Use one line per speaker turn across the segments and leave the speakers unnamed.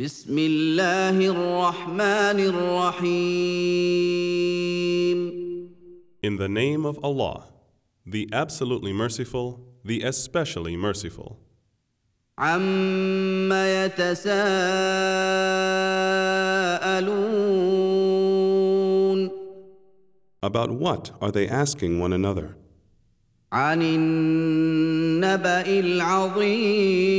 بسم الله الرحمن الرحيم
In the name of Allah, the absolutely merciful, the especially merciful.
عما يتساءلون
About what are they asking one another?
عن النبأ العظيم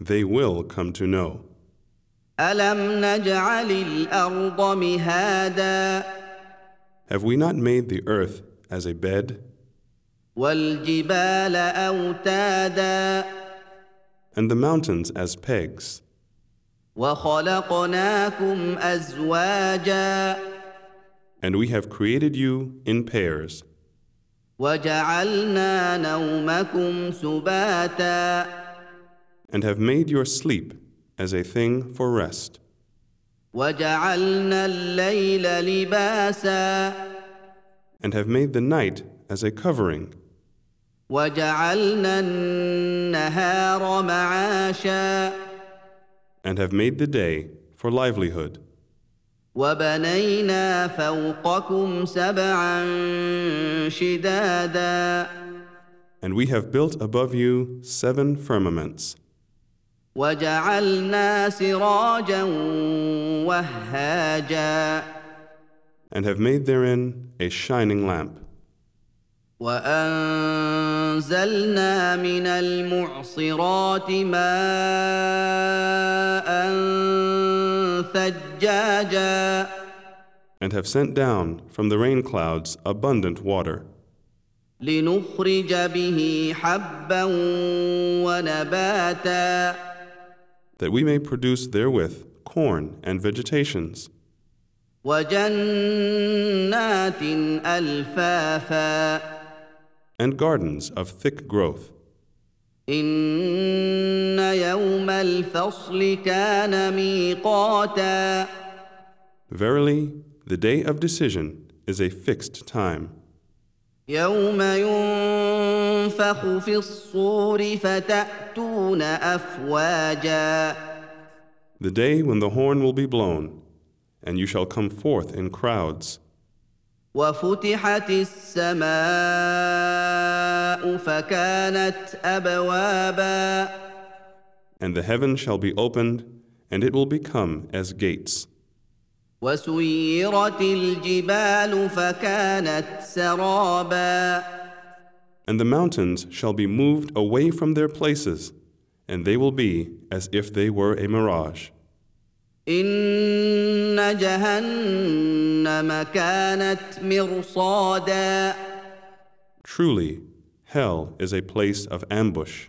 they will come to know.
ألم نجعل الأرض مهادا
Have we not made the earth as a bed,
والجبال أوتادا
and the mountains as pegs,
وخلقناكم أزواجا
and we have created you in pairs,
وجعلنا نومكم سباتا
and have made your sleep as a thing for rest,
وجعلنا الليل لباسا
and have made the night as a covering,
وجعلنا النهار معاشا
and have made the day for livelihood,
وبنينا فوقكم سبعا شدادا
and we have built above you seven firmaments,
وجعلنا سراجا وهاجا
and have made therein a shining lamp.
وأنزلنا من المعصرات ماء ثجاجا
and have sent down from the rain clouds abundant water,
لنخرج به حبا ونباتا
that we may produce therewith corn and vegetations,
وجنات ألفافا
and gardens of thick growth.
إن يوم الفصل كان ميقاتا
Verily, the day of decision is a fixed time,
يوم ينفخ في الصور فتأتون أفواجا
the day when the horn will be blown, and you shall come forth in crowds,
وفتحت السماء فكانت أبوابا
and the heaven shall be opened, and it will become as gates.
وسيرت الجبال فكانت سرابا
And the mountains shall be moved away from their places, and they will be as if they were a mirage.
إن جهنم كانت مرصادا
Truly, hell is a place of ambush,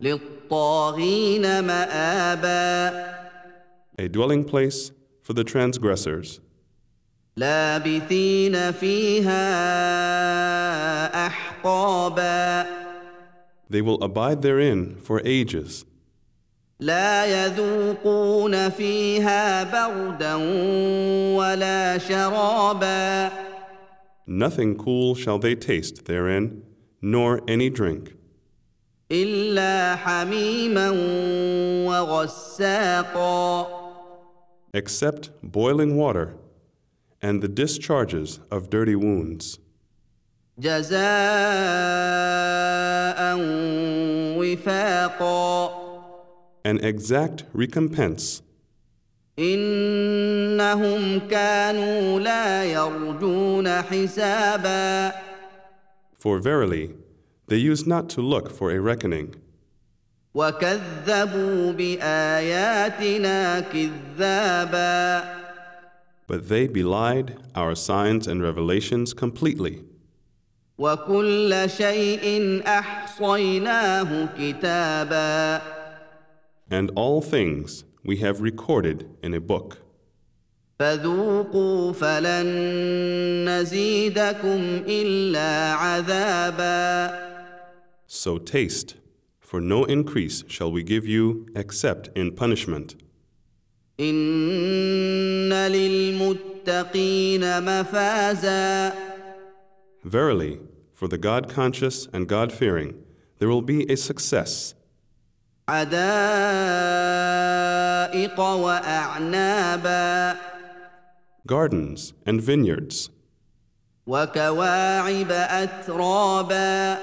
للطاغين مآبا
a dwelling place for the transgressors,
لابثين فيها أحقابا
They will abide therein for ages.
لا يذوقون فيها بردا ولا شرابا
Nothing cool shall they taste therein, nor any drink,
إلا حميما وغساقا
except boiling water and the discharges of dirty wounds. An exact recompense. For verily, they used not to look for a reckoning.
وكذبوا بآياتنا كذابا
but they belied our signs and revelations completely.
وكل شيء احصيناه كتابا
And all things we have recorded in a book.
فذوقوا فلن نزيدكم الا عذابا
So taste, for no increase shall we give you except in punishment.
ان للمتقين مفازا
Verily, for the God conscious and God fearing, there will be a success,
حدائق واعنابا
gardens and vineyards,
وكواعب اترابا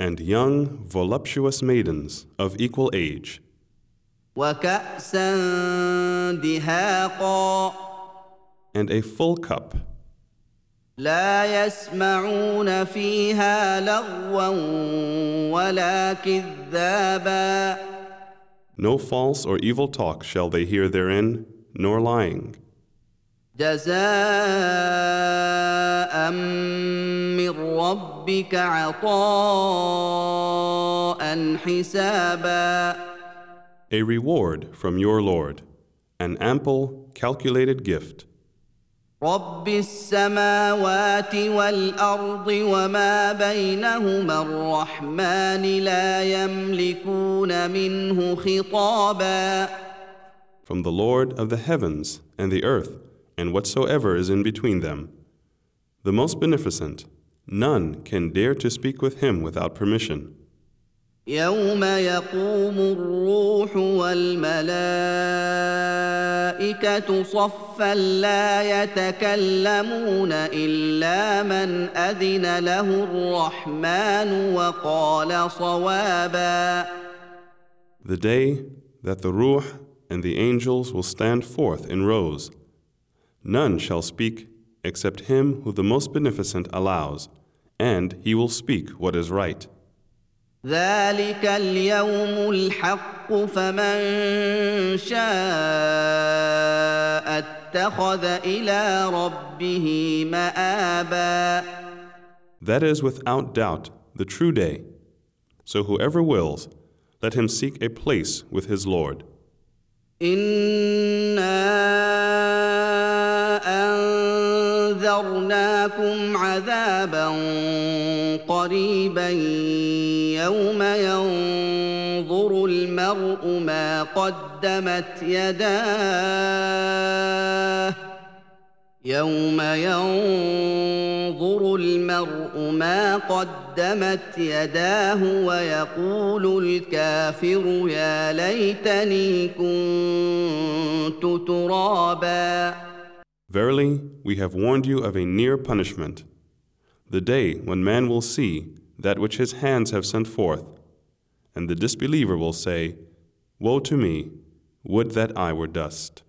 and young, voluptuous maidens of equal age,
وكاسا دهاقا
and a full cup,
لا يسمعون فيها لغوا ولا كذابا
no false or evil talk shall they hear therein, nor lying.
جزاء من ربك عطاء حسابا
A reward from your Lord, an ample, calculated gift.
رب السماوات والارض وما بينهما الرحمن لا يملكون منه خطابا
From the Lord of the heavens and the earth, and whatsoever is in between them. The most beneficent, none can dare to speak with him without permission.
يوم يقوم الروح والملائكه صفا لا يتكلمون الا من اذن له الرحمن وقال صوابا
The day that the Ruh and the angels will stand forth in rows, none shall speak except him who the most beneficent allows, and he will speak what is right.
ذلك اليوم الحق فمن شاء اتخذ الى ربه مابا
That is without doubt the true day. So whoever wills, let him seek a place with his Lord.
انا انذرناكم عذابا قريبا يوم ينظر المرء ما قدمت يداه يوم ينظر المرء ما قدمت يداه ويقول الكافر يا ليتني كنت ترابا.
Verily, we have warned you of a near punishment, the day when man will see that which his hands have sent forth, and the disbeliever will say, Woe to me, would that I were dust.